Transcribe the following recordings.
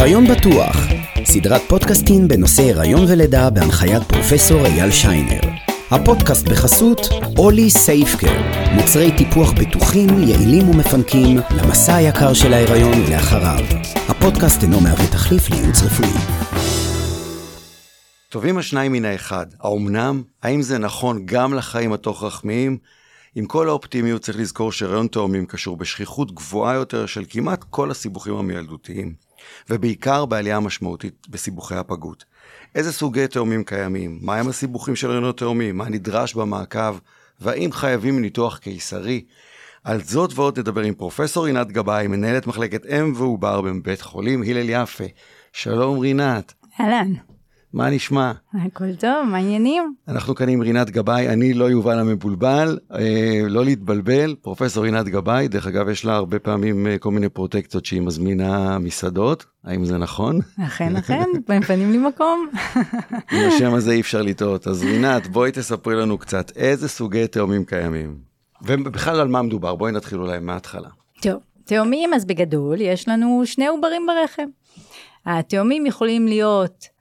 הריון בטוח, סדרת פודקאסטים בנושא הריון ולידה בהנחיית פרופסור אייל שיינר. הפודקאסט בחסות אולי סייפקר, מוצרי טיפוח בטוחים, יעילים ומפנקים למסע היקר של ההיריון ולאחריו. הפודקאסט אינו מהווה תחליף לייעוץ רפואי. טובים השניים מן האחד, האומנם? האם זה נכון גם לחיים התוך-רחמיים? עם כל האופטימיות צריך לזכור שהריון תאומים קשור בשכיחות גבוהה יותר של כמעט כל הסיבוכים המילדותיים, ובעיקר בעלייה משמעותית בסיבוכי הפגות. איזה סוגי תאומים קיימים? מהם הסיבוכים של הריונות תאומים? מה נדרש במעקב? והאם חייבים ניתוח קיסרי? על זאת ועוד נדבר עם פרופסור רינת גבאי, מנהלת מחלקת אם ועובר בבית חולים הלל יפה. שלום רינת. אהלן. מה נשמע? הכל טוב, מה העניינים? אנחנו כאן עם רינת גבאי, אני לא יובל המבולבל, אה, לא להתבלבל, פרופסור רינת גבאי, דרך אגב יש לה הרבה פעמים אה, כל מיני פרוטקציות שהיא מזמינה מסעדות, האם זה נכון? אכן, אכן, מפנים לי מקום. עם השם הזה אי אפשר לטעות, אז רינת, בואי תספרי לנו קצת איזה סוגי תאומים קיימים, ובכלל על מה מדובר, בואי נתחיל אולי מההתחלה. טוב, תאומים, אז בגדול, יש לנו שני עוברים ברחם. התאומים יכולים להיות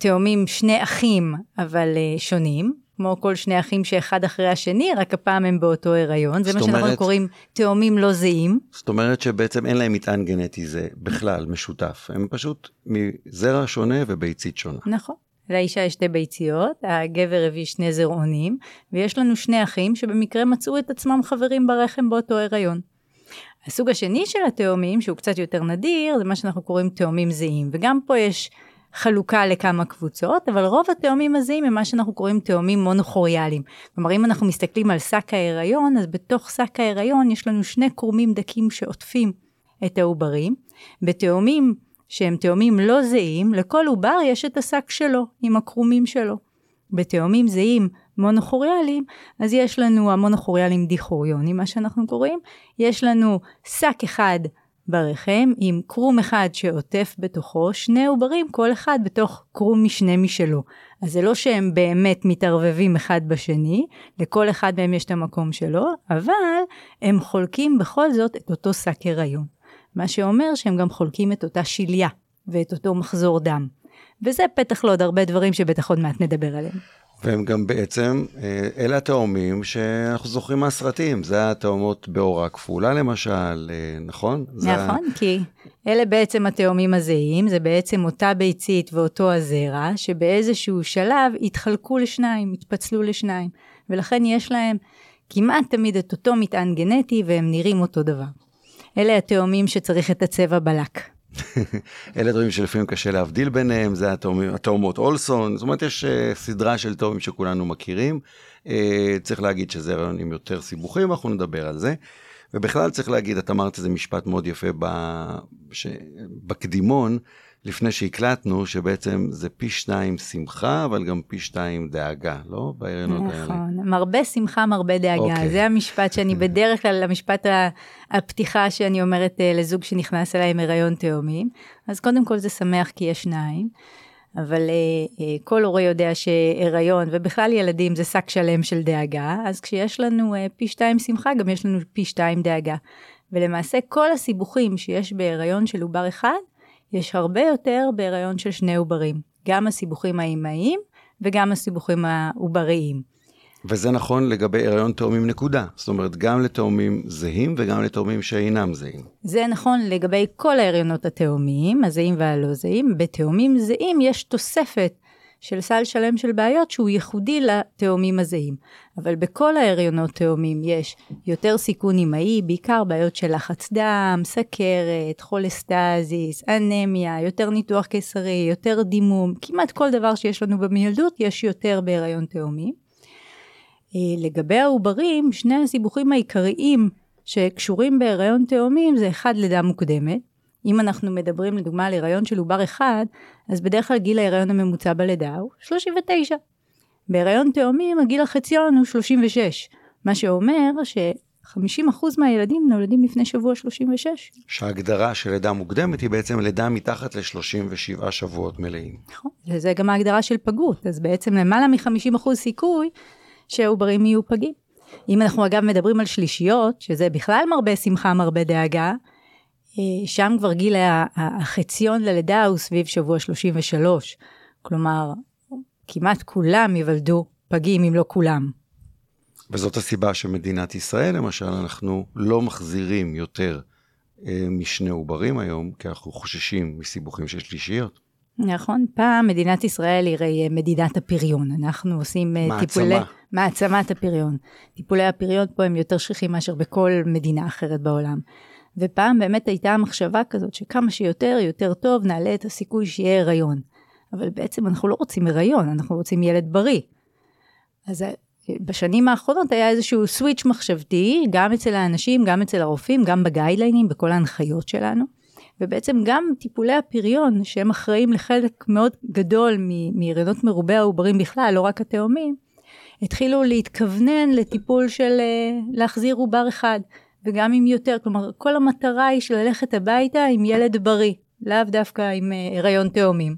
תאומים שני אחים, אבל uh, שונים, כמו כל שני אחים שאחד אחרי השני, רק הפעם הם באותו הריון, זה מה שאנחנו קוראים תאומים לא זהים. זאת אומרת שבעצם אין להם מטען גנטי זה בכלל משותף, הם פשוט מזרע שונה וביצית שונה. נכון. לאישה יש שתי ביציות, הגבר הביא שני זרעונים, ויש לנו שני אחים שבמקרה מצאו את עצמם חברים ברחם באותו הריון. הסוג השני של התאומים, שהוא קצת יותר נדיר, זה מה שאנחנו קוראים תאומים זהים, וגם פה יש חלוקה לכמה קבוצות, אבל רוב התאומים הזהים הם מה שאנחנו קוראים תאומים מונוכוריאליים. כלומר, אם אנחנו מסתכלים על שק ההיריון, אז בתוך שק ההיריון יש לנו שני קרומים דקים שעוטפים את העוברים. בתאומים שהם תאומים לא זהים, לכל עובר יש את השק שלו, עם הקרומים שלו. בתאומים זהים מונוכוריאליים, אז יש לנו המונוכוריאליים דיכוריונים, מה שאנחנו קוראים, יש לנו שק אחד ברחם עם קרום אחד שעוטף בתוכו שני עוברים, כל אחד בתוך קרום משנה משלו. אז זה לא שהם באמת מתערבבים אחד בשני, לכל אחד מהם יש את המקום שלו, אבל הם חולקים בכל זאת את אותו שק הריון. מה שאומר שהם גם חולקים את אותה שליה ואת אותו מחזור דם. וזה פתח לעוד הרבה דברים שבטח עוד מעט נדבר עליהם. והם גם בעצם, אה, אלה התאומים שאנחנו זוכרים מהסרטים, זה התאומות באורה כפולה למשל, נכון? נכון, זה... כי אלה בעצם התאומים הזהים, זה בעצם אותה ביצית ואותו הזרע, שבאיזשהו שלב התחלקו לשניים, התפצלו לשניים, ולכן יש להם כמעט תמיד את אותו מטען גנטי והם נראים אותו דבר. אלה התאומים שצריך את הצבע בלק. אלה דברים שלפעמים קשה להבדיל ביניהם, זה התאומות אולסון, זאת אומרת יש uh, סדרה של תאומים שכולנו מכירים. Uh, צריך להגיד שזה רעיון עם יותר סיבוכים, אנחנו נדבר על זה. ובכלל צריך להגיד, את אמרת איזה משפט מאוד יפה ב... ש... בקדימון, לפני שהקלטנו, שבעצם זה פי שתיים שמחה, אבל גם פי שתיים דאגה, לא? בהריונות האלה. נכון, מרבה שמחה, מרבה דאגה. אוקיי. זה המשפט שאני בדרך כלל, המשפט הפתיחה שאני אומרת אה, לזוג שנכנס אליי עם הריון תאומים. אז קודם כל זה שמח כי יש שניים. אבל uh, uh, כל הורה יודע שהיריון ובכלל ילדים זה שק שלם של דאגה, אז כשיש לנו uh, פי שתיים שמחה, גם יש לנו פי שתיים דאגה. ולמעשה כל הסיבוכים שיש בהיריון של עובר אחד, יש הרבה יותר בהיריון של שני עוברים, גם הסיבוכים האימהיים וגם הסיבוכים העובריים. וזה נכון לגבי הריון תאומים נקודה, זאת אומרת גם לתאומים זהים וגם לתאומים שאינם זהים. זה נכון לגבי כל ההריונות התאומיים, הזהים והלא זהים, בתאומים זהים יש תוספת של סל שלם של בעיות שהוא ייחודי לתאומים הזהים. אבל בכל ההריונות תאומים יש יותר סיכון אימהי, בעיקר בעיות של לחץ דם, סכרת, חולסטזיס, אנמיה, יותר ניתוח קיסרי, יותר דימום, כמעט כל דבר שיש לנו במילדות יש יותר בהריון תאומים. אה, לגבי העוברים, שני הסיבוכים העיקריים שקשורים בהיריון תאומים זה אחד לידה מוקדמת, אם אנחנו מדברים לדוגמה על הריון של עובר אחד, אז בדרך כלל גיל ההיריון הממוצע בלידה הוא 39. בהיריון תאומים הגיל החציון הוא 36, מה שאומר ש-50% מהילדים נולדים לפני שבוע 36. שההגדרה של לידה מוקדמת היא בעצם לידה מתחת ל-37 שבועות מלאים. נכון, וזה גם ההגדרה של פגות, אז בעצם למעלה מ-50% סיכוי שהעוברים יהיו פגים. אם אנחנו אגב מדברים על שלישיות, שזה בכלל מרבה שמחה, מרבה דאגה, שם כבר גיל החציון ללידה הוא סביב שבוע 33. כלומר, כמעט כולם ייוולדו פגים, אם לא כולם. וזאת הסיבה שמדינת ישראל, למשל, אנחנו לא מחזירים יותר אה, משני עוברים היום, כי אנחנו חוששים מסיבוכים של שלישיות. נכון, פעם מדינת ישראל היא הרי מדינת הפריון, אנחנו עושים אה, מעצמה. טיפולי... מעצמת הפריון. טיפולי הפריון פה הם יותר שכיחים מאשר בכל מדינה אחרת בעולם. ופעם באמת הייתה מחשבה כזאת שכמה שיותר, יותר טוב, נעלה את הסיכוי שיהיה הריון. אבל בעצם אנחנו לא רוצים הריון, אנחנו רוצים ילד בריא. אז אה, בשנים האחרונות היה איזשהו סוויץ' מחשבתי, גם אצל האנשים, גם אצל הרופאים, גם בגיידליינים, בכל ההנחיות שלנו. ובעצם גם טיפולי הפריון, שהם אחראים לחלק מאוד גדול מהריונות מרובי העוברים בכלל, לא רק התאומים, התחילו להתכוונן לטיפול של אה, להחזיר עובר אחד, וגם עם יותר, כלומר כל המטרה היא של ללכת הביתה עם ילד בריא, לאו דווקא עם אה, הריון תאומים.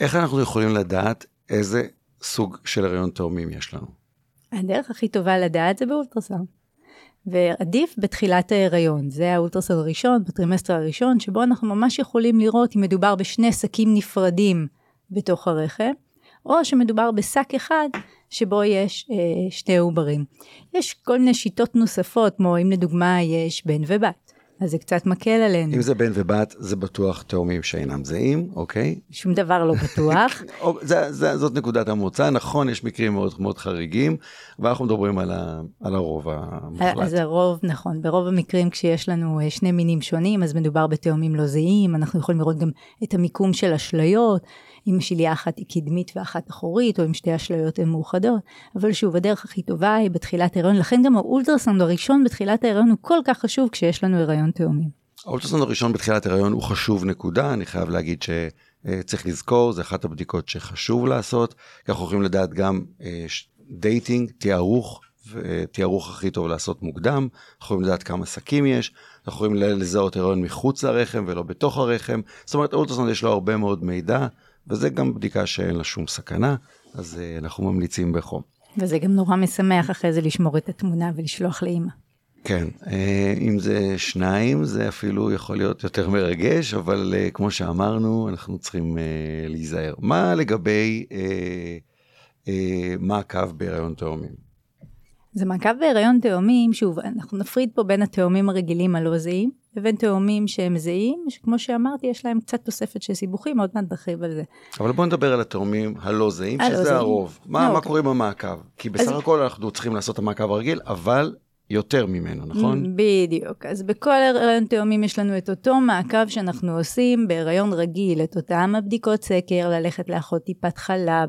איך אנחנו יכולים לדעת איזה סוג של הריון תאומים יש לנו? הדרך הכי טובה לדעת זה באולטרסאונד. ועדיף בתחילת ההיריון, זה האולטרסאונד הראשון, בטרימסטר הראשון, שבו אנחנו ממש יכולים לראות אם מדובר בשני שקים נפרדים בתוך הרחם, או שמדובר בשק אחד שבו יש אה, שני עוברים. יש כל מיני שיטות נוספות, כמו אם לדוגמה יש בן ובת. אז זה קצת מקל עלינו. אם זה בן ובת, זה בטוח תאומים שאינם זהים, אוקיי? שום דבר לא בטוח. זה, זה, זאת נקודת המוצא, נכון, יש מקרים מאוד מאוד חריגים, ואנחנו מדברים על, ה, על הרוב המוחלט. אז הרוב, נכון, ברוב המקרים כשיש לנו אה, שני מינים שונים, אז מדובר בתאומים לא זהים, אנחנו יכולים לראות גם את המיקום של אשליות, אם שליה אחת היא קדמית ואחת אחורית, או אם שתי אשליות הן מאוחדות. אבל שוב, הדרך הכי טובה היא בתחילת ההיריון, לכן גם האולטרסאונד הראשון בתחילת ההיריון הוא כל כך חשוב כשיש לנו הריון תאומים. האולטרסאונד הראשון בתחילת ההיריון הוא חשוב נקודה, אני חייב להגיד שצריך לזכור, זה אחת הבדיקות שחשוב לעשות, כי אנחנו יכולים לדעת גם אה, dating, תיארוך, ותיארוך הכי טוב לעשות מוקדם, אנחנו יכולים לדעת כמה שקים יש, אנחנו יכולים לזהות הריון מחוץ לרחם ולא בתוך הרחם, זאת אומרת אולטרסאונד יש לו הרבה מאוד מידע, וזה גם בדיקה שאין לה שום סכנה, אז אה, אנחנו ממליצים בחום. וזה גם נורא משמח אחרי זה לשמור את התמונה ולשלוח לאימא. כן, אה, אם זה שניים זה אפילו יכול להיות יותר מרגש, אבל אה, כמו שאמרנו, אנחנו צריכים להיזהר. מה לגבי מעקב בהיריון תאומים? זה מעקב בהיריון תאומים, שוב, אנחנו נפריד פה בין התאומים הרגילים הלא זהים, לבין תאומים שהם זהים, שכמו שאמרתי, יש להם קצת תוספת של סיבוכים, עוד מעט נרחיב על זה. אבל בואו נדבר על התאומים הלא זהים, שזה זהים. הרוב. מה, לא, מה אוקיי. קורה במעקב? כי בסך אז... הכל אנחנו צריכים לעשות את המעקב הרגיל, אבל יותר ממנו, נכון? בדיוק. אז בכל הריון תאומים יש לנו את אותו מעקב שאנחנו עושים בהריון רגיל, את אותם הבדיקות סקר, ללכת לאחות טיפת חלב.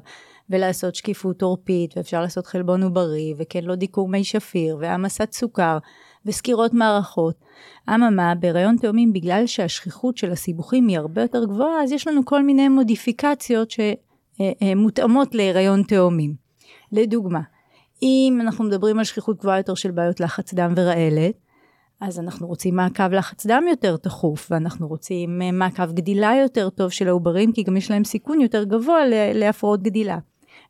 ולעשות שקיפות עורפית, ואפשר לעשות חלבון עוברי, וכן לא דיקור מי שפיר, והעמסת סוכר, וסקירות מערכות. אממה, בהיריון תאומים, בגלל שהשכיחות של הסיבוכים היא הרבה יותר גבוהה, אז יש לנו כל מיני מודיפיקציות שמותאמות להיריון תאומים. לדוגמה, אם אנחנו מדברים על שכיחות גבוהה יותר של בעיות לחץ דם ורעלת, אז אנחנו רוצים מעקב לחץ דם יותר תכוף, ואנחנו רוצים מעקב גדילה יותר טוב של העוברים, כי גם יש להם סיכון יותר גבוה להפרעות גדילה.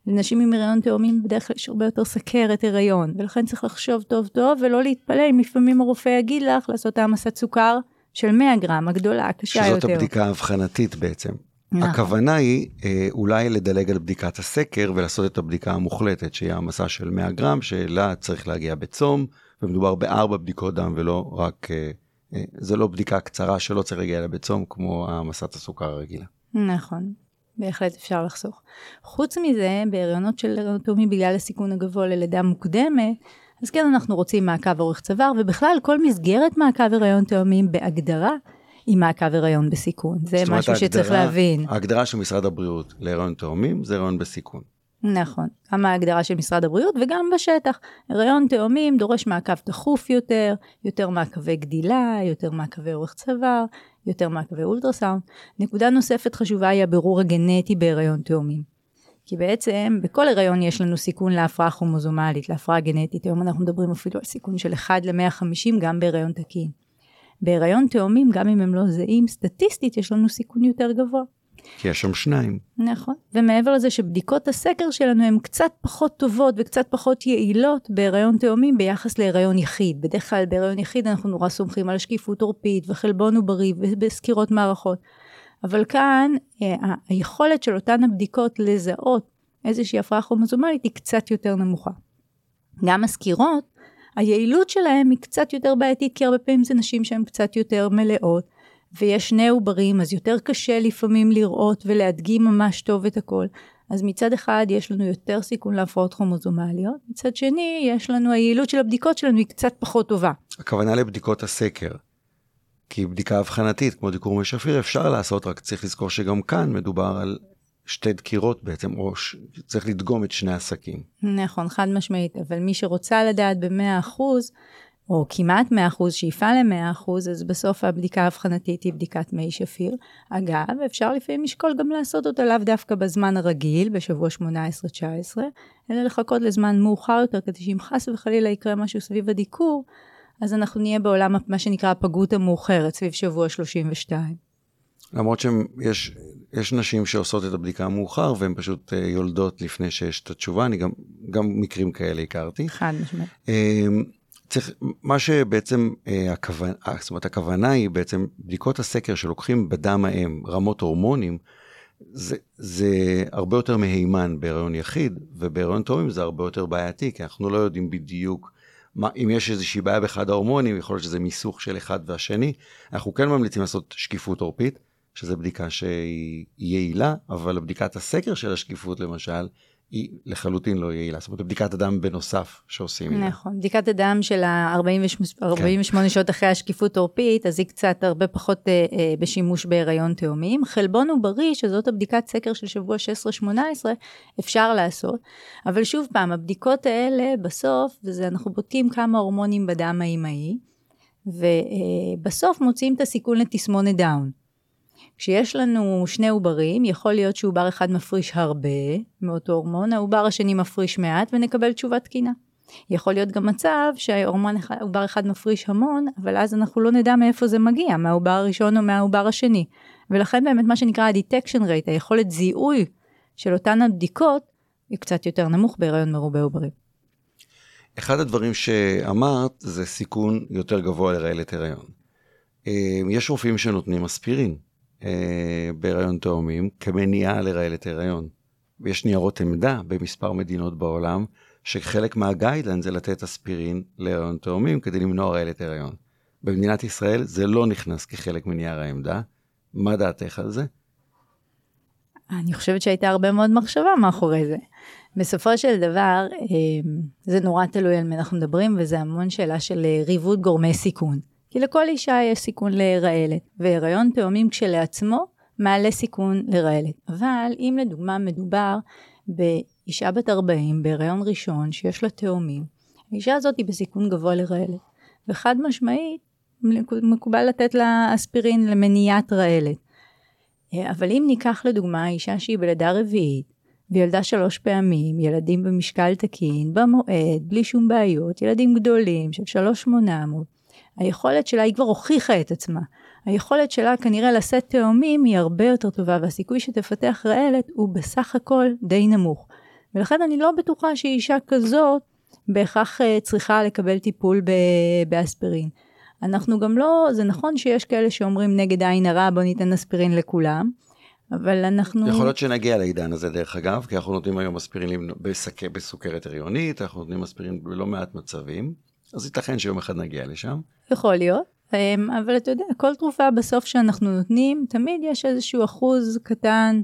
לנשים עם הריון תאומים בדרך כלל יש הרבה יותר סכרת הריון, ולכן צריך לחשוב טוב טוב ולא להתפלא אם לפעמים הרופא יגיד לך לעשות העמסת סוכר של 100 גרם, הגדולה, הקשה יותר. שזאת הבדיקה האבחנתית בעצם. נכון. הכוונה היא אה, אולי לדלג על בדיקת הסקר ולעשות את הבדיקה המוחלטת, שהיא העמסה של 100 גרם, שאלה צריך להגיע בצום, ומדובר בארבע בדיקות דם ולא רק, אה, אה, זה לא בדיקה קצרה שלא צריך להגיע אליה בצום, כמו העמסת הסוכר הרגילה. נכון. בהחלט אפשר לחסוך. חוץ מזה, בהריונות של הריונות תאומים בגלל הסיכון הגבוה ללידה מוקדמת, אז כן אנחנו רוצים מעקב אורך צוואר, ובכלל כל מסגרת מעקב הריון תאומים בהגדרה היא מעקב הריון בסיכון. זה משהו ההגדרה, שצריך להבין. ההגדרה של משרד הבריאות להריון תאומים זה הריון בסיכון. נכון, גם ההגדרה של משרד הבריאות וגם בשטח. הריון תאומים דורש מעקב תכוף יותר, יותר מעקבי גדילה, יותר מעקבי אורך צוואר, יותר מעקבי אולטרסאונד. נקודה נוספת חשובה היא הבירור הגנטי בהריון תאומים. כי בעצם בכל הריון יש לנו סיכון להפרעה כרומוזומלית, להפרעה גנטית. היום אנחנו מדברים אפילו על סיכון של 1 ל-150 גם בהריון תקין. בהריון תאומים, גם אם הם לא זהים, סטטיסטית יש לנו סיכון יותר גבוה. כי יש שם שניים. נכון, ומעבר לזה שבדיקות הסקר שלנו הן קצת פחות טובות וקצת פחות יעילות בהיריון תאומים ביחס להיריון יחיד. בדרך כלל בהיריון יחיד אנחנו נורא סומכים על שקיפות עורפית וחלבון עוברי ובסקירות מערכות. אבל כאן אה, היכולת של אותן הבדיקות לזהות איזושהי הפרעה כרומוזומלית היא קצת יותר נמוכה. גם הסקירות, היעילות שלהם היא קצת יותר בעייתית, כי הרבה פעמים זה נשים שהן קצת יותר מלאות, ויש שני עוברים, אז יותר קשה לפעמים לראות ולהדגים ממש טוב את הכל. אז מצד אחד יש לנו יותר סיכון להפרעות כרומוזומליות, מצד שני יש לנו, היעילות של הבדיקות שלנו היא קצת פחות טובה. הכוונה לבדיקות הסקר. כי בדיקה אבחנתית, כמו דיקור מי שפיר, אפשר לעשות, רק צריך לזכור שגם כאן מדובר על שתי דקירות בעצם, או ש... צריך לדגום את שני השקים. נכון, חד משמעית, אבל מי שרוצה לדעת ב-100%, או כמעט 100%, שאיפה ל-100%, אז בסוף הבדיקה האבחנתית היא בדיקת מי שפיר. אגב, אפשר לפעמים לשקול גם לעשות אותה לאו דווקא בזמן הרגיל, בשבוע 18-19, אלא לחכות לזמן מאוחר יותר, כדי שאם חס וחלילה יקרה משהו סביב הדיקור, אז אנחנו נהיה בעולם מה שנקרא הפגות המאוחרת, סביב שבוע 32. למרות שיש יש נשים שעושות את הבדיקה המאוחר והן פשוט uh, יולדות לפני שיש את התשובה, אני גם, גם מקרים כאלה הכרתי. חד משמעית. צריך, מה שבעצם uh, הכוונה, זאת אומרת הכוונה היא בעצם בדיקות הסקר שלוקחים בדם האם רמות הורמונים, זה, זה הרבה יותר מהימן בהיריון יחיד, ובהיריון תאומים זה הרבה יותר בעייתי, כי אנחנו לא יודעים בדיוק מה, אם יש איזושהי בעיה באחד ההורמונים, יכול להיות שזה מיסוך של אחד והשני. אנחנו כן ממליצים לעשות שקיפות עורפית, שזו בדיקה שהיא יעילה, אבל בדיקת הסקר של השקיפות למשל, היא לחלוטין לא יעילה. זאת אומרת, בדיקת הדם בנוסף שעושים. נכון, בדיקת הדם של ה-48 כן. שעות אחרי השקיפות עורפית, אז היא קצת הרבה פחות אה, אה, בשימוש בהיריון תאומים. חלבון עוברי, שזאת הבדיקת סקר של שבוע 16-18, אפשר לעשות. אבל שוב פעם, הבדיקות האלה בסוף, וזה אנחנו בודקים כמה הורמונים בדם האימהי, ובסוף מוצאים את הסיכון לתסמונת דאון. כשיש לנו שני עוברים, יכול להיות שעובר אחד מפריש הרבה מאותו הורמון, העובר השני מפריש מעט ונקבל תשובה תקינה. יכול להיות גם מצב שעובר אחד מפריש המון, אבל אז אנחנו לא נדע מאיפה זה מגיע, מהעובר הראשון או מהעובר השני. ולכן באמת מה שנקרא ה-detection rate, היכולת זיהוי של אותן הבדיקות, היא קצת יותר נמוך בהיריון מרובה עוברים. אחד הדברים שאמרת זה סיכון יותר גבוה לרעלת הריון. אה, יש רופאים שנותנים אספירין. אה, בהיריון תאומים כמניעה לרעלת הריון. ויש ניירות עמדה במספר מדינות בעולם, שחלק מהגיידלנד זה לתת אספירין להיריון תאומים כדי למנוע רעלת הריון. במדינת ישראל זה לא נכנס כחלק מנייר העמדה. מה דעתך על זה? אני חושבת שהייתה הרבה מאוד מחשבה מאחורי זה. בסופו של דבר, אה, זה נורא תלוי על מי אנחנו מדברים, וזה המון שאלה של אה, ריבוד גורמי סיכון. כי לכל אישה יש סיכון להירעלת, והיריון תאומים כשלעצמו מעלה סיכון להירעלת. אבל אם לדוגמה מדובר באישה בת 40 בהיריון ראשון שיש לה תאומים, האישה הזאת היא בסיכון גבוה להירעלת, וחד משמעית מקובל לתת לה אספירין למניעת רעלת. אבל אם ניקח לדוגמה אישה שהיא בלידה רביעית, וילדה שלוש פעמים, ילדים במשקל תקין, במועד, בלי שום בעיות, ילדים גדולים של שלוש שמונה מאות, היכולת שלה, היא כבר הוכיחה את עצמה. היכולת שלה כנראה לשאת תאומים היא הרבה יותר טובה, והסיכוי שתפתח רעלת הוא בסך הכל די נמוך. ולכן אני לא בטוחה שאישה כזאת בהכרח uh, צריכה לקבל טיפול באספירין. אנחנו גם לא, זה נכון שיש כאלה שאומרים נגד עין הרע בוא ניתן אספירין לכולם, אבל אנחנו... יכול להיות שנגיע לעידן הזה דרך אגב, כי אנחנו נותנים היום אספירין. בסוכרת הריונית, אנחנו נותנים אספירין בלא מעט מצבים, אז ייתכן שיום אחד נגיע לשם. יכול להיות, אמ, אבל אתה יודע, כל תרופה בסוף שאנחנו נותנים, תמיד יש איזשהו אחוז קטן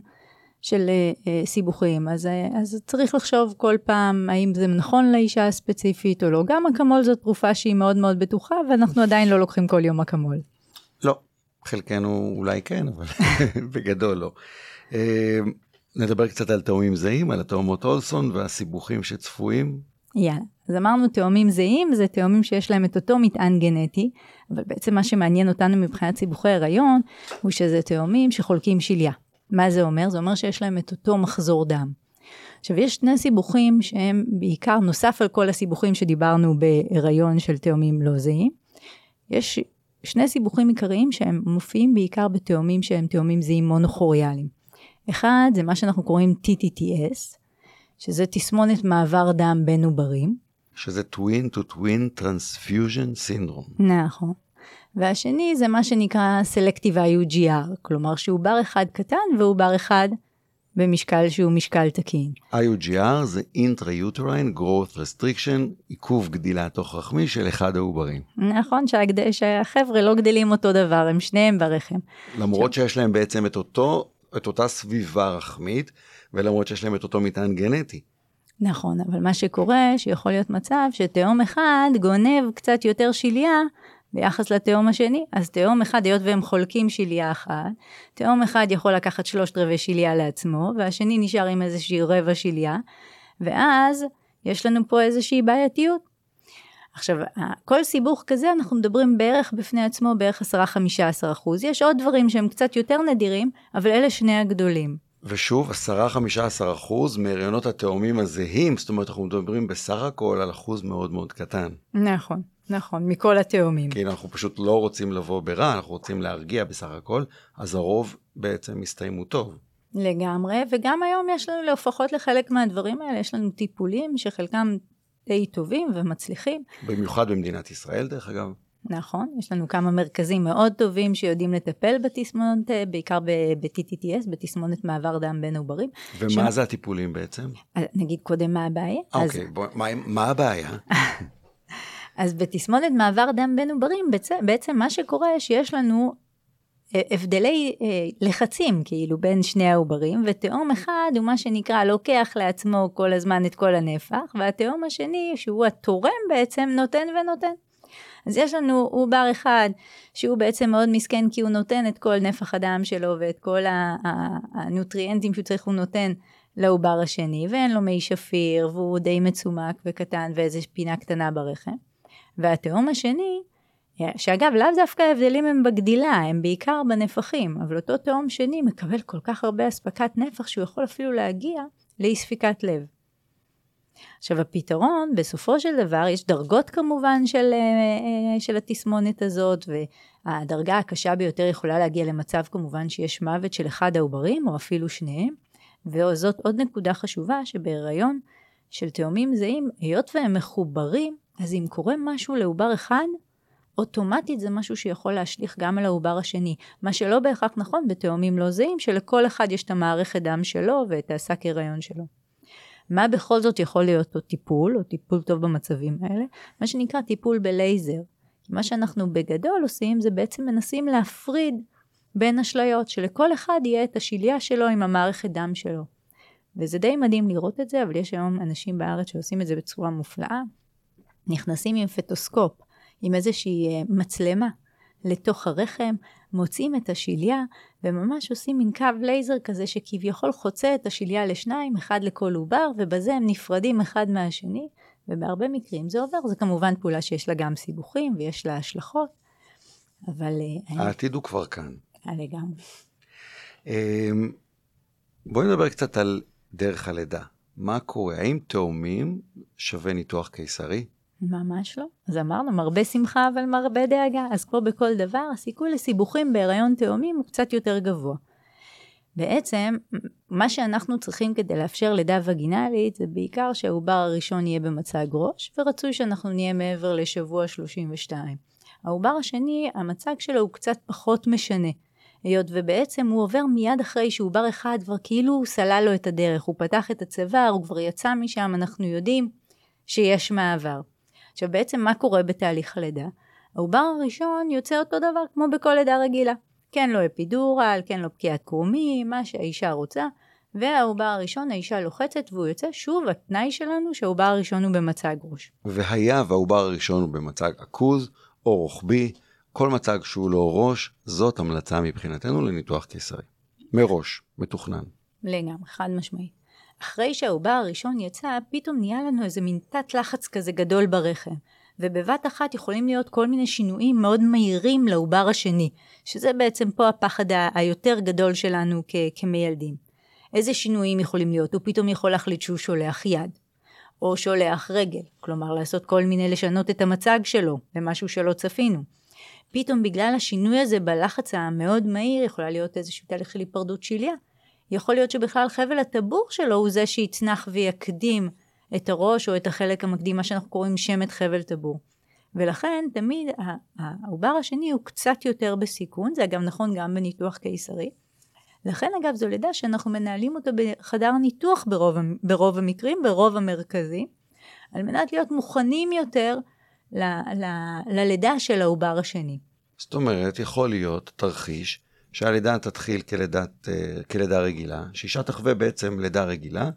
של אה, אה, סיבוכים. אז, אה, אז צריך לחשוב כל פעם האם זה נכון לאישה הספציפית או לא. גם אקמול זאת תרופה שהיא מאוד מאוד בטוחה, ואנחנו עדיין לא לוקחים כל יום אקמול. לא, חלקנו אולי כן, אבל בגדול לא. נדבר קצת על תאומים זהים, על התאומות אולסון והסיבוכים שצפויים. יאללה. אז אמרנו תאומים זהים, זה תאומים שיש להם את אותו מטען גנטי, אבל בעצם מה שמעניין אותנו מבחינת סיבוכי הריון, הוא שזה תאומים שחולקים שליה. מה זה אומר? זה אומר שיש להם את אותו מחזור דם. עכשיו יש שני סיבוכים שהם בעיקר, נוסף על כל הסיבוכים שדיברנו בהיריון של תאומים לא זהים, יש שני סיבוכים עיקריים שהם מופיעים בעיקר בתאומים שהם תאומים זהים מונוכוריאליים. אחד זה מה שאנחנו קוראים TTTS, שזה תסמונת מעבר דם בין עוברים. שזה Twin to Twin Transfusion Syndrome. נכון. והשני זה מה שנקרא Selective IUGR, כלומר שעובר אחד קטן ועובר אחד במשקל שהוא משקל תקין. IUGR זה Intrauterine Growth Restriction, עיכוב גדילה תוך רחמי של אחד העוברים. נכון שהגד... שהחבר'ה לא גדלים אותו דבר, הם שניהם ברחם. למרות שיש להם בעצם את אותו, את אותה סביבה רחמית, ולמרות שיש להם את אותו מטען גנטי. נכון, אבל מה שקורה, שיכול להיות מצב שתאום אחד גונב קצת יותר שליה ביחס לתאום השני. אז תאום אחד, היות והם חולקים שליה אחת, תאום אחד יכול לקחת שלושת רבעי שליה לעצמו, והשני נשאר עם איזושהי רבע שליה, ואז יש לנו פה איזושהי בעייתיות. עכשיו, כל סיבוך כזה, אנחנו מדברים בערך בפני עצמו בערך 10-15 אחוז. יש עוד דברים שהם קצת יותר נדירים, אבל אלה שני הגדולים. ושוב, 10-15 אחוז מהריונות התאומים הזהים, זאת אומרת, אנחנו מדברים בסך הכל על אחוז מאוד מאוד קטן. נכון. נכון, מכל התאומים. כי אנחנו פשוט לא רוצים לבוא ברע, אנחנו רוצים להרגיע בסך הכל, אז הרוב בעצם הסתיימו טוב. לגמרי, וגם היום יש לנו, לפחות לחלק מהדברים האלה, יש לנו טיפולים שחלקם די טובים ומצליחים. במיוחד במדינת ישראל, דרך אגב. נכון, יש לנו כמה מרכזים מאוד טובים שיודעים לטפל בתסמונת, בעיקר ב-TTTS, בתסמונת מעבר דם בין עוברים. ומה ש... זה הטיפולים בעצם? נגיד קודם מה הבעיה. אוקיי, אז... בוא, מה, מה הבעיה? אז בתסמונת מעבר דם בין עוברים, בעצם מה שקורה שיש לנו אה, הבדלי אה, לחצים כאילו בין שני העוברים, ותאום אחד הוא מה שנקרא לוקח לעצמו כל הזמן את כל הנפח, והתאום השני שהוא התורם בעצם נותן ונותן. אז יש לנו עובר אחד שהוא בעצם מאוד מסכן כי הוא נותן את כל נפח הדם שלו ואת כל הנוטריאנטים שהוא צריך הוא נותן לעובר השני, ואין לו מי שפיר והוא די מצומק וקטן ואיזה פינה קטנה ברחם. והתאום השני, שאגב, לאו דווקא ההבדלים הם בגדילה, הם בעיקר בנפחים, אבל אותו תאום שני מקבל כל כך הרבה אספקת נפח שהוא יכול אפילו להגיע לאי ספיקת לב. עכשיו הפתרון, בסופו של דבר, יש דרגות כמובן של, אה, אה, של התסמונת הזאת, והדרגה הקשה ביותר יכולה להגיע למצב כמובן שיש מוות של אחד העוברים, או אפילו שניהם, וזאת עוד נקודה חשובה, שבהיריון של תאומים זהים, היות והם מחוברים, אז אם קורה משהו לעובר אחד, אוטומטית זה משהו שיכול להשליך גם על העובר השני. מה שלא בהכרח נכון בתאומים לא זהים, שלכל אחד יש את המערכת דם שלו ואת השק הריון שלו. מה בכל זאת יכול להיות או טיפול, או טיפול טוב במצבים האלה? מה שנקרא טיפול בלייזר. מה שאנחנו בגדול עושים זה בעצם מנסים להפריד בין השליות, שלכל אחד יהיה את השליה שלו עם המערכת דם שלו. וזה די מדהים לראות את זה, אבל יש היום אנשים בארץ שעושים את זה בצורה מופלאה. נכנסים עם פטוסקופ, עם איזושהי אה, מצלמה, לתוך הרחם, מוצאים את השליה, וממש עושים מין קו לייזר כזה שכביכול חוצה את השליה לשניים, אחד לכל עובר, ובזה הם נפרדים אחד מהשני, ובהרבה מקרים זה עובר. זה כמובן פעולה שיש לה גם סיבוכים ויש לה השלכות, אבל... אה, העתיד הוא כבר כאן. לגמרי. אמ, בואי נדבר קצת על דרך הלידה. מה קורה? האם תאומים שווה ניתוח קיסרי? ממש לא. אז אמרנו, מרבה שמחה אבל מרבה דאגה. אז כמו בכל דבר, הסיכוי לסיבוכים בהיריון תאומים הוא קצת יותר גבוה. בעצם, מה שאנחנו צריכים כדי לאפשר לידה וגינלית, זה בעיקר שהעובר הראשון יהיה במצג ראש, ורצוי שאנחנו נהיה מעבר לשבוע 32. העובר השני, המצג שלו הוא קצת פחות משנה. היות ובעצם הוא עובר מיד אחרי שעובר אחד כבר כאילו הוא סלל לו את הדרך, הוא פתח את הצוואר, הוא כבר יצא משם, אנחנו יודעים שיש מעבר. עכשיו בעצם מה קורה בתהליך הלידה? העובר הראשון יוצא אותו דבר כמו בכל לידה רגילה. כן לו לא אפידורל, כן לו לא פקיעת קרומים, מה שהאישה רוצה, והעובר הראשון האישה לוחצת והוא יוצא, שוב התנאי שלנו שהעובר הראשון הוא במצג ראש. והיה והעובר הראשון הוא במצג עכוז או רוחבי, כל מצג שהוא לא ראש, זאת המלצה מבחינתנו לניתוח קיסרי. מראש, מתוכנן. לגמרי, חד משמעית. אחרי שהעובר הראשון יצא, פתאום נהיה לנו איזה מין תת לחץ כזה גדול ברחם. ובבת אחת יכולים להיות כל מיני שינויים מאוד מהירים לעובר השני, שזה בעצם פה הפחד היותר גדול שלנו כ- כמיילדים. איזה שינויים יכולים להיות? הוא פתאום יכול להחליט שהוא שולח יד, או שולח רגל, כלומר לעשות כל מיני, לשנות את המצג שלו, למשהו שלא צפינו. פתאום בגלל השינוי הזה בלחץ המאוד מהיר יכולה להיות איזשהו תהליך של היפרדות שליה. יכול להיות שבכלל חבל הטבור שלו הוא זה שיצנח ויקדים את הראש או את החלק המקדים, מה שאנחנו קוראים שמת חבל טבור. ולכן תמיד העובר השני הוא קצת יותר בסיכון, זה אגב נכון גם בניתוח קיסרי. לכן אגב זו לידה שאנחנו מנהלים אותה בחדר ניתוח ברוב, ברוב המקרים, ברוב המרכזי, על מנת להיות מוכנים יותר ל, ל, ללידה של העובר השני. זאת אומרת, יכול להיות תרחיש שהלידה תתחיל כלידת, אה, כלידה רגילה, שאישה תחווה בעצם לידה רגילה,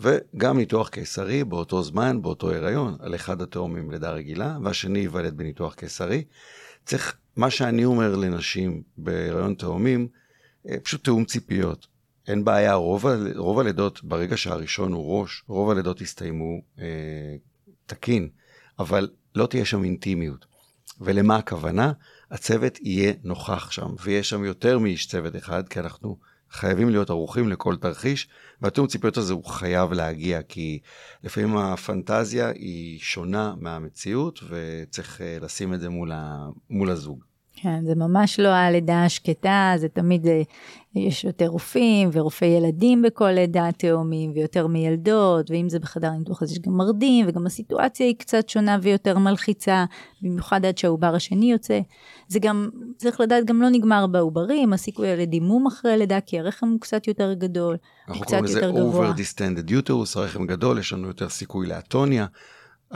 וגם ניתוח קיסרי באותו זמן, באותו הריון, על אחד התאומים לידה רגילה, והשני ייוולד בניתוח קיסרי. צריך, מה שאני אומר לנשים בהריון תאומים, אה, פשוט תיאום ציפיות. אין בעיה, רוב, רוב הלידות, ברגע שהראשון הוא ראש, רוב הלידות יסתיימו אה, תקין, אבל לא תהיה שם אינטימיות. ולמה הכוונה? הצוות יהיה נוכח שם, ויש שם יותר מאיש צוות אחד, כי אנחנו חייבים להיות ערוכים לכל תרחיש, והתיאום ציפיות הזה הוא חייב להגיע, כי לפעמים הפנטזיה היא שונה מהמציאות, וצריך אה, לשים את זה מול, ה, מול הזוג. כן, זה ממש לא הלידה השקטה, זה תמיד, אה, יש יותר רופאים ורופאי ילדים בכל לידה תאומים ויותר מילדות, ואם זה בחדר ניתוח אז יש גם מרדים, וגם הסיטואציה היא קצת שונה ויותר מלחיצה, במיוחד עד שהעובר השני יוצא. זה גם, צריך לדעת, גם לא נגמר בעוברים, הסיכוי לדימום אחרי לידה, כי הרחם הוא קצת יותר גדול, הוא קצת יותר גבוה. אנחנו קוראים לזה over distended uterus, הרחם גדול, יש לנו יותר סיכוי לאטוניה,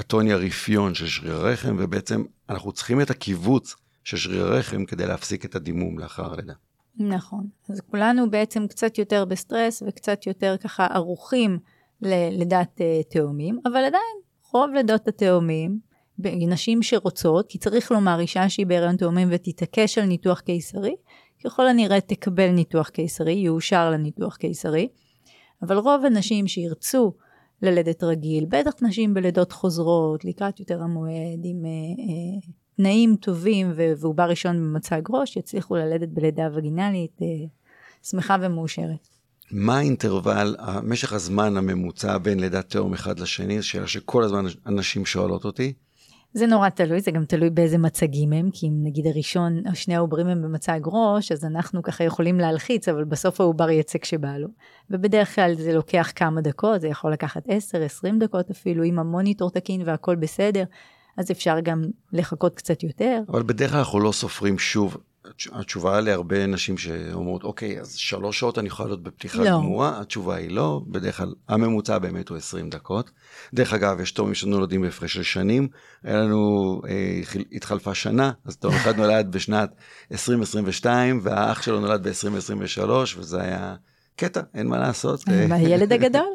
אטוניה רפיון של שריר הרחם, ובעצם אנחנו צריכים את הקיבוץ. של שריר הרחם כדי להפסיק את הדימום לאחר הלידה. נכון. אז כולנו בעצם קצת יותר בסטרס וקצת יותר ככה ערוכים ללידת uh, תאומים, אבל עדיין רוב לידות התאומים, נשים שרוצות, כי צריך לומר אישה שהיא בהיריון תאומים ותתעקש על ניתוח קיסרי, ככל הנראה תקבל ניתוח קיסרי, יאושר לניתוח קיסרי, אבל רוב הנשים שירצו ללדת רגיל, בטח נשים בלידות חוזרות, לקראת יותר המועד, עם uh, uh, תנאים טובים ועובר ראשון במצג ראש, יצליחו ללדת בלידה וגינלית אה, שמחה ומאושרת. מה האינטרוול, משך הזמן הממוצע בין לידת תאום אחד לשני? זו שאלה שכל הזמן אנשים שואלות אותי. זה נורא תלוי, זה גם תלוי באיזה מצגים הם, כי אם נגיד הראשון, שני העוברים הם במצג ראש, אז אנחנו ככה יכולים להלחיץ, אבל בסוף העובר יצא כשבא לו. ובדרך כלל זה לוקח כמה דקות, זה יכול לקחת 10-20 דקות אפילו, אם המוניטור תקין והכל בסדר. אז אפשר גם לחכות קצת יותר. אבל בדרך כלל אנחנו לא סופרים שוב. התשובה להרבה נשים שאומרות, אוקיי, אז שלוש שעות אני יכולה להיות בפתיחה לא. גמורה, התשובה היא לא, בדרך כלל הממוצע באמת הוא 20 דקות. דרך אגב, יש תאומים שנולדים בהפרש של שנים, היה לנו, אה, התחלפה שנה, אז תאום אחד נולד בשנת 2022, והאח שלו נולד ב-2023, וזה היה קטע, אין מה לעשות. הילד הגדול,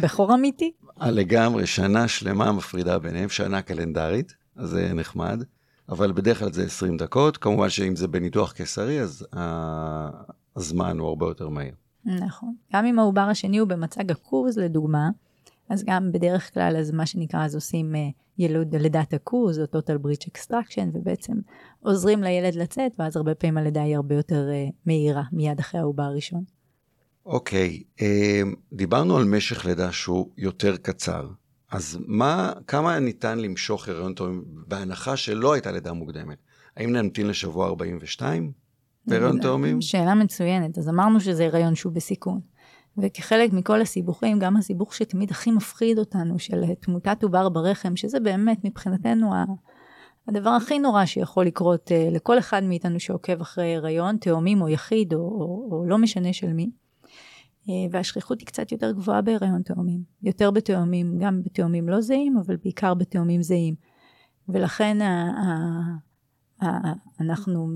בכור אמיתי. לגמרי, שנה שלמה מפרידה ביניהם, שנה קלנדרית, אז זה נחמד, אבל בדרך כלל זה 20 דקות, כמובן שאם זה בניתוח קיסרי, אז הזמן הוא הרבה יותר מהיר. נכון. גם אם העובר השני הוא במצג עכוז, לדוגמה, אז גם בדרך כלל, אז מה שנקרא, אז עושים אה, ילוד לידת עכוז, או total breach extraction, ובעצם עוזרים לילד לצאת, ואז הרבה פעמים הלידה היא הרבה יותר אה, מהירה, מיד אחרי העובר הראשון. אוקיי, אמ, דיברנו על משך לידה שהוא יותר קצר. אז מה, כמה ניתן למשוך הריון תאומים בהנחה שלא הייתה לידה מוקדמת? האם נמתין לשבוע 42 בהריון תאומים? שאלה מצוינת. אז אמרנו שזה הריון שהוא בסיכון. וכחלק מכל הסיבוכים, גם הסיבוך שתמיד הכי מפחיד אותנו, של תמותת עובר ברחם, שזה באמת מבחינתנו הדבר הכי נורא שיכול לקרות uh, לכל אחד מאיתנו שעוקב אחרי הריון, תאומים או יחיד, או, או, או לא משנה של מי. אה, והשכיחות היא קצת יותר גבוהה בהיריון תאומים. יותר בתאומים, גם בתאומים לא זהים, אבל בעיקר בתאומים זהים. ולכן ה- ה- ה- אנחנו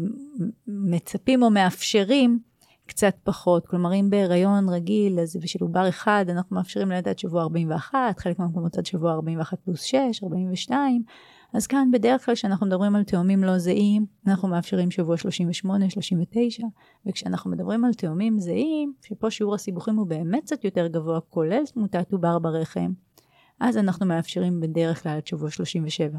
מצפים או מאפשרים קצת פחות. כלומר, אם בהיריון רגיל, אז בשביל עובר אחד, אנחנו מאפשרים ללדת עד שבוע 41, חלק מהמקומות עד שבוע 41 פלוס 6, 42. אז כאן בדרך כלל כשאנחנו מדברים על תאומים לא זהים, אנחנו מאפשרים שבוע 38, 39, וכשאנחנו מדברים על תאומים זהים, שפה שיעור הסיבוכים הוא באמת קצת יותר גבוה, כולל תמותת עובר ברחם, אז אנחנו מאפשרים בדרך כלל עד שבוע 37.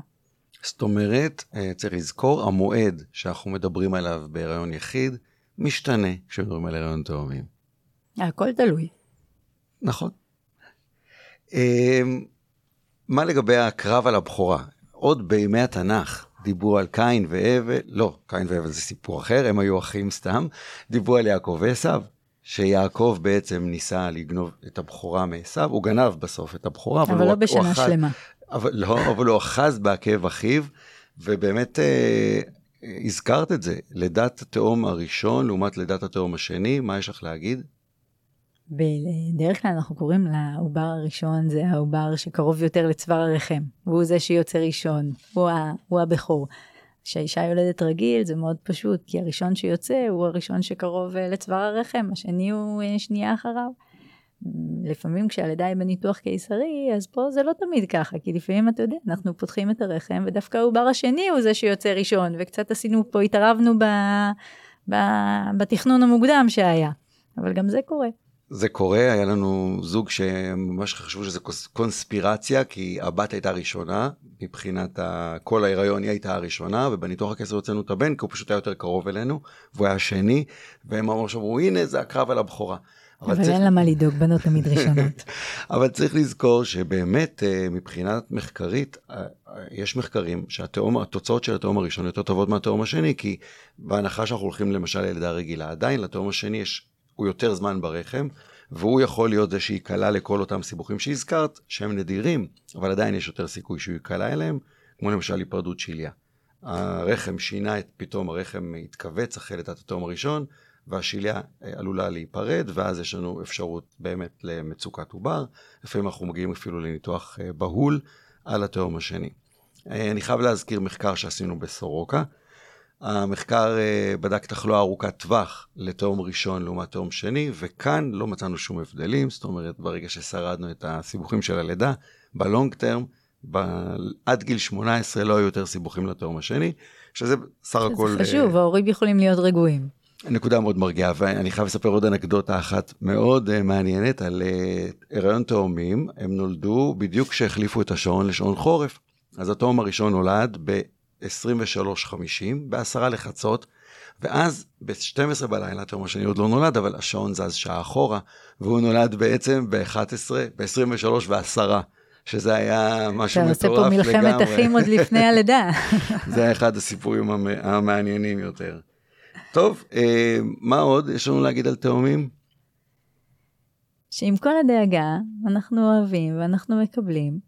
זאת אומרת, אה, צריך לזכור, המועד שאנחנו מדברים עליו בהיריון יחיד, משתנה כשמדברים על הריון תאומים. הכל תלוי. נכון. אה, מה לגבי הקרב על הבכורה? עוד בימי התנ"ך דיברו על קין והבל, לא, קין והבל זה סיפור אחר, הם היו אחים סתם, דיברו על יעקב ועשו, שיעקב בעצם ניסה לגנוב את הבכורה מעשו, הוא גנב בסוף את הבכורה, אבל, אבל לא הוא, בשנה הוא אחז, שלמה. אבל לא, אבל הוא אחז בעקב אחיו, ובאמת אה, הזכרת את זה, לידת התאום הראשון לעומת לידת התאום השני, מה יש לך להגיד? בדרך כלל אנחנו קוראים לעובר הראשון, זה העובר שקרוב יותר לצוואר הרחם, והוא זה שיוצא ראשון, הוא, הוא הבכור. כשהאישה יולדת רגיל זה מאוד פשוט, כי הראשון שיוצא הוא הראשון שקרוב אה, לצוואר הרחם, השני הוא אה, שנייה אחריו. לפעמים כשהלידה היא בניתוח קיסרי, אז פה זה לא תמיד ככה, כי לפעמים אתה יודע, אנחנו פותחים את הרחם, ודווקא העובר השני הוא זה שיוצא ראשון, וקצת עשינו פה, התערבנו ב, ב, בתכנון המוקדם שהיה, אבל גם זה קורה. זה קורה, היה לנו זוג שממש חשבו שזה קונספירציה, כי הבת הייתה ראשונה, מבחינת כל ההיריון היא הייתה הראשונה, ובניתוח הכסף הוצאנו את הבן, כי הוא פשוט היה יותר קרוב אלינו, והוא היה השני, והם ממש אמרו, הנה זה הקרב על הבכורה. אבל, אבל צריך... אין לה מה לדאוג, בנות תמיד ראשונות. אבל צריך לזכור שבאמת אה, מבחינת מחקרית, אה, יש מחקרים שהתוצאות של התאום הראשון יותר טובות מהתאום השני, כי בהנחה שאנחנו הולכים למשל ללידה רגילה, עדיין לתאום השני יש הוא יותר זמן ברחם, והוא יכול להיות זה שייקלע לכל אותם סיבוכים שהזכרת, שהם נדירים, אבל עדיין יש יותר סיכוי שהוא ייקלע אליהם, כמו למשל היפרדות שליה. הרחם שינה את, פתאום הרחם התכווץ אחרי לידת התאום הראשון, והשליה אה, עלולה להיפרד, ואז יש לנו אפשרות באמת למצוקת עובר. לפעמים אנחנו מגיעים אפילו לניתוח אה, בהול על התאום השני. אה, אני חייב להזכיר מחקר שעשינו בסורוקה, המחקר אה, בדק תחלואה ארוכת טווח לתאום ראשון לעומת תאום שני, וכאן לא מצאנו שום הבדלים, זאת אומרת, ברגע ששרדנו את הסיבוכים של הלידה, בלונג טרם, ב- עד גיל 18 לא היו יותר סיבוכים לתאום השני, שזה סך הכל... זה חשוב, uh, ההורים יכולים להיות רגועים. נקודה מאוד מרגיעה, ואני חייב לספר עוד אנקדוטה אחת מאוד uh, מעניינת על uh, הריון תאומים, הם נולדו בדיוק כשהחליפו את השעון לשעון חורף. אז התאום הראשון נולד ב... 23.50 בעשרה לחצות, ואז ב-12 בלילה, תאום השני עוד לא נולד, אבל השעון זז שעה אחורה, והוא נולד בעצם ב-11, ב-23 ועשרה. שזה היה משהו מטורף לגמרי. אתה עושה פה מלחמת אחים עוד לפני הלידה. זה היה אחד הסיפורים המעניינים יותר. טוב, אה, מה עוד יש לנו להגיד על תאומים? שעם כל הדאגה, אנחנו אוהבים ואנחנו מקבלים,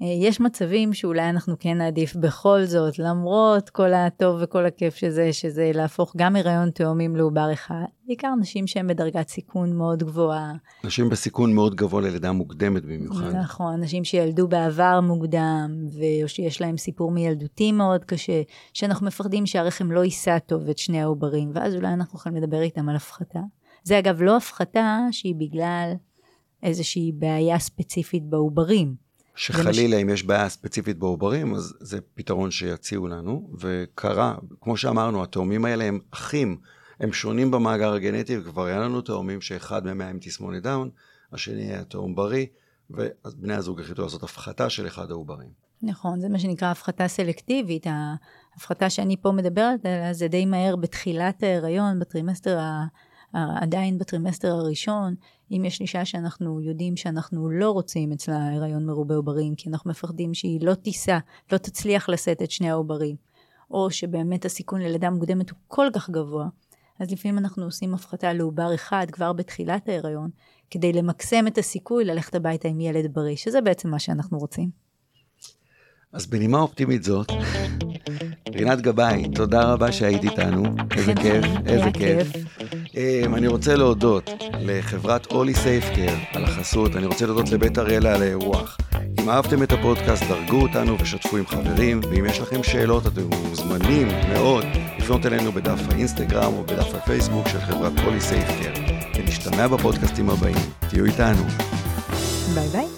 יש מצבים שאולי אנחנו כן נעדיף בכל זאת, למרות כל הטוב וכל הכיף שזה, שזה להפוך גם הריון תאומים לעובר אחד, בעיקר נשים שהן בדרגת סיכון מאוד גבוהה. נשים בסיכון מאוד גבוה ללידה מוקדמת במיוחד. נכון, נשים שילדו בעבר מוקדם, או שיש להם סיפור מילדותי מאוד קשה, שאנחנו מפחדים שהרחם לא יישא טוב את שני העוברים, ואז אולי אנחנו יכולים לדבר איתם על הפחתה. זה אגב לא הפחתה שהיא בגלל איזושהי בעיה ספציפית בעוברים. שחלילה אם יש בעיה ספציפית בעוברים, אז זה פתרון שיציעו לנו, וקרה, כמו שאמרנו, התאומים האלה הם אחים, הם שונים במאגר הגנטי, וכבר היה לנו תאומים שאחד מהם היה עם תסמונת דאון, השני היה תאום בריא, ובני הזוג החליטו לעשות הפחתה של אחד העוברים. נכון, זה מה שנקרא הפחתה סלקטיבית. ההפחתה שאני פה מדברת עליה זה די מהר בתחילת ההיריון, בטרימסטר ה... עדיין בטרימסטר הראשון, אם יש אישה שאנחנו יודעים שאנחנו לא רוצים אצלה הריון מרובה עוברים, כי אנחנו מפחדים שהיא לא תישא, לא תצליח לשאת את שני העוברים, או שבאמת הסיכון ללידה מוקדמת הוא כל כך גבוה, אז לפעמים אנחנו עושים הפחתה לעובר אחד כבר בתחילת ההיריון, כדי למקסם את הסיכוי ללכת הביתה עם ילד בריא, שזה בעצם מה שאנחנו רוצים. אז בנימה אופטימית זאת, רינת גבאי, תודה רבה שהיית איתנו, איזה כיף, איזה כיף. אמ, אני רוצה להודות לחברת אולי סייפקר על החסות, אני רוצה להודות לבית אריאלה על האירוח. אם אהבתם את הפודקאסט, דרגו אותנו ושתפו עם חברים, ואם יש לכם שאלות, אתם מוזמנים מאוד לפנות אלינו בדף האינסטגרם או בדף הפייסבוק של חברת אולי סייפקר. ונשתמע בפודקאסטים הבאים. תהיו איתנו. ביי ביי.